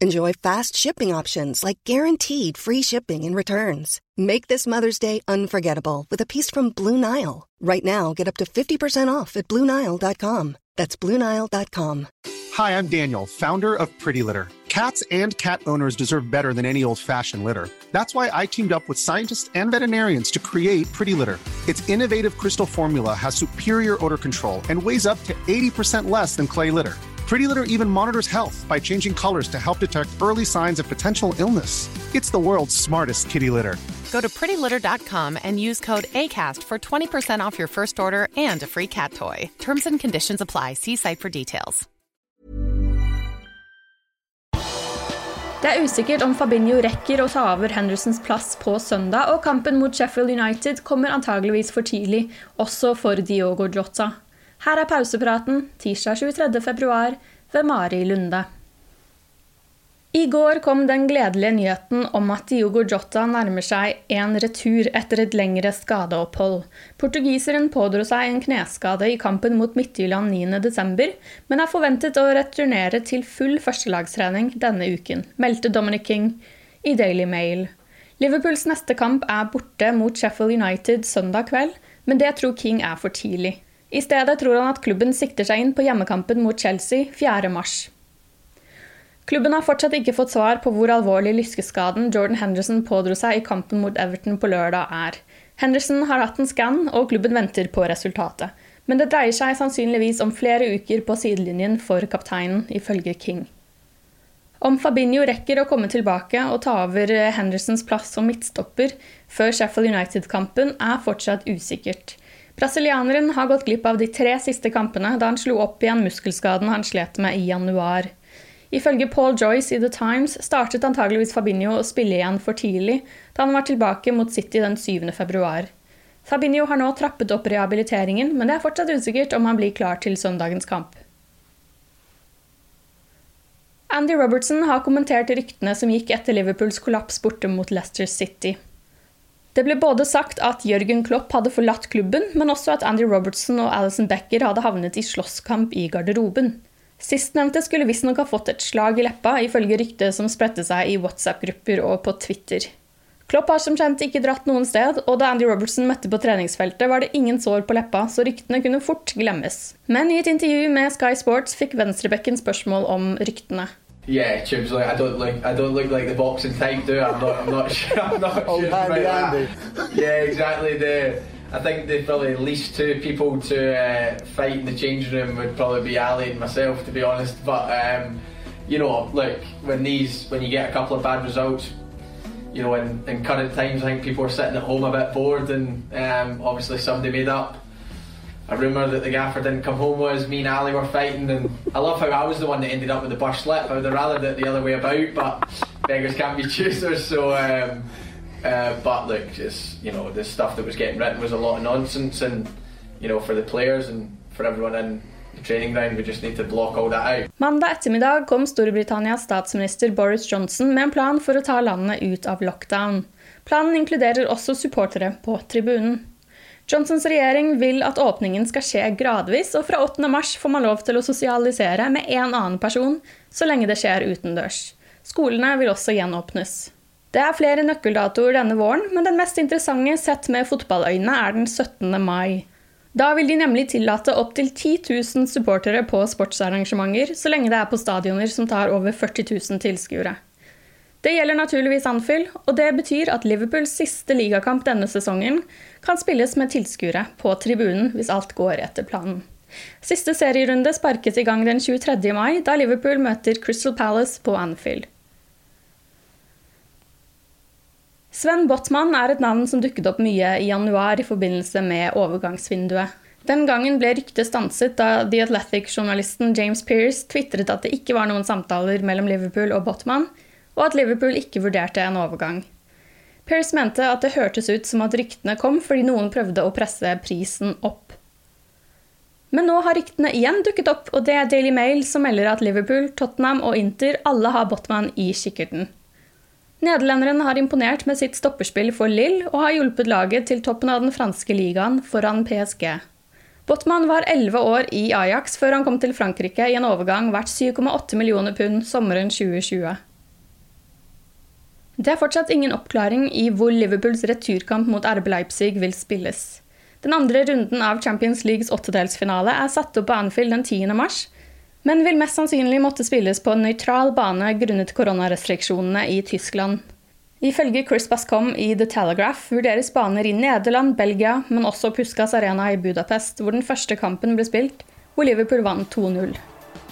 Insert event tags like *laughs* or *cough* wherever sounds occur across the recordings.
Enjoy fast shipping options like guaranteed free shipping and returns. Make this Mother's Day unforgettable with a piece from Blue Nile. Right now, get up to 50% off at BlueNile.com. That's BlueNile.com. Hi, I'm Daniel, founder of Pretty Litter. Cats and cat owners deserve better than any old fashioned litter. That's why I teamed up with scientists and veterinarians to create Pretty Litter. Its innovative crystal formula has superior odor control and weighs up to 80% less than clay litter. Pretty Litter even monitors health by changing colors to help detect early signs of potential illness. It's the world's smartest kitty litter. Go to prettylitter.com and use code ACAST for 20% off your first order and a free cat toy. Terms and conditions apply. See site for details. Det er usikkert om Fabinho rekker å ta over Hendersons plass på søndag, og kampen mot Sheffield United kommer antageligvis for tidlig, også for Diogo Jota. Her er pausepraten tirsdag 23. februar ved Mari Lunde. I går kom den gledelige nyheten om at Diogo Jota nærmer seg en retur etter et lengre skadeopphold. Portugiseren pådro seg en kneskade i kampen mot Midtjylland 9.12., men er forventet å returnere til full førstelagstrening denne uken, meldte Dominic King i Daily Mail. Liverpools neste kamp er borte mot Sheffield United søndag kveld, men det tror King er for tidlig. I stedet tror han at klubben sikter seg inn på hjemmekampen mot Chelsea 4. mars. Klubben har fortsatt ikke fått svar på hvor alvorlig lyskeskaden Jordan Henderson pådro seg i kampen mot Everton på lørdag er. Henderson har hatt en skann, og klubben venter på resultatet. Men det dreier seg sannsynligvis om flere uker på sidelinjen for kapteinen, ifølge King. Om Fabinho rekker å komme tilbake og ta over Hendersons plass som midtstopper før Sheffield United-kampen, er fortsatt usikkert. Brasilianeren har gått glipp av de tre siste kampene da han slo opp igjen muskelskaden han slet med i januar. Ifølge Paul Joyce i The Times startet antageligvis Fabinho å spille igjen for tidlig, da han var tilbake mot City den 7. februar. Fabinho har nå trappet opp rehabiliteringen, men det er fortsatt usikkert om han blir klar til søndagens kamp. Andy Robertson har kommentert ryktene som gikk etter Liverpools kollaps borte mot Leicester City. Det ble både sagt at Jørgen Klopp hadde forlatt klubben, men også at Andy Robertson og Alison Becker hadde havnet i slåsskamp i garderoben. Sistnevnte skulle visstnok ha fått et slag i leppa, ifølge ryktet som spredte seg i WhatsApp-grupper og på Twitter. Klopp har som kjent ikke dratt noen sted, og da Andy Robertson møtte på treningsfeltet, var det ingen sår på leppa, så ryktene kunne fort glemmes. Men i et intervju med Sky Sports fikk venstrebekken spørsmål om ryktene. Yeah, Chib's like I don't look I don't look like the boxing type, do I? I'm not I'm not *laughs* sure I'm not Old sure handy about that. Yeah, exactly. The I think the probably least two people to uh, fight in the changing room would probably be Ali and myself, to be honest. But um, you know, look, when these when you get a couple of bad results, you know, in, in current times, I think people are sitting at home a bit bored, and um, obviously somebody made up a rumour that the gaffer didn't come home was me and Ali were fighting, and I love how I was the one that ended up with the burst slip. I would have rather it the other way about, but beggars can't be *laughs* choosers, so. Um, uh, but look, just you know, the stuff that was getting written was a lot of nonsense, and you know, for the players and for everyone in the training ground, we just need to block all that out. Mandag ettermiddag kom Storbritannias statsminister Boris Johnson med en plan for å ta landet ut av lockdown. Planen inkluderer også supportere på tribunen. Johnsons regjering vil at åpningen skal skje gradvis, og fra 8. mars får man lov til å sosialisere med en annen person så lenge det skjer utendørs. Skolene vil også gjenåpnes. Det er flere nøkkeldatoer denne våren, men den mest interessante sett med fotballøyne er den 17. mai. Da vil de nemlig tillate opptil 10 000 supportere på sportsarrangementer, så lenge det er på stadioner som tar over 40 000 tilskuere. Det gjelder naturligvis Anfield, og det betyr at Liverpools siste ligakamp denne sesongen kan spilles med tilskuere på tribunen hvis alt går etter planen. Siste serierunde sparkes i gang den 23. mai, da Liverpool møter Crystal Palace på Anfield. Sven Botman er et navn som dukket opp mye i januar i forbindelse med overgangsvinduet. Den gangen ble ryktet stanset da The Athletic-journalisten James Pearce tvitret at det ikke var noen samtaler mellom Liverpool og Botman, og at Liverpool ikke vurderte en overgang. Pearce mente at det hørtes ut som at ryktene kom fordi noen prøvde å presse prisen opp. Men nå har ryktene igjen dukket opp, og det er Daily Mail som melder at Liverpool, Tottenham og Inter alle har Botman i kikkerten. Nederlenderen har imponert med sitt stopperspill for Lill og har hjulpet laget til toppen av den franske ligaen foran PSG. Botman var 11 år i Ajax før han kom til Frankrike i en overgang verdt 7,8 millioner pund sommeren 2020. Det er fortsatt ingen oppklaring i hvor Liverpools returkamp mot RB Leipzig vil spilles. Den andre runden av Champions Leagues åttedelsfinale er satt opp på Anfield den 10. mars, men vil mest sannsynlig måtte spilles på en nøytral bane grunnet koronarestriksjonene i Tyskland. Ifølge Chris Bascom i The Telegraph vurderes baner i Nederland, Belgia, men også Puskas Arena i Budapest, hvor den første kampen ble spilt, hvor Liverpool vant 2-0.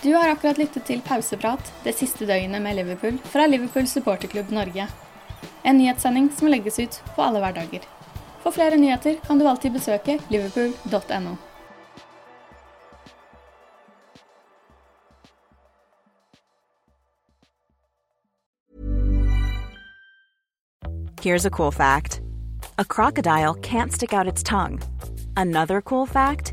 Du har akkurat lyttet til Pauseprat det siste døgnet med Liverpool fra Liverpool supporterklubb Norge. En nyhetssending som legges ut på alle hverdager. For flere nyheter kan du alltid besøke liverpool.no. Here's a cool fact a crocodile can't stick out its tongue. Another cool fact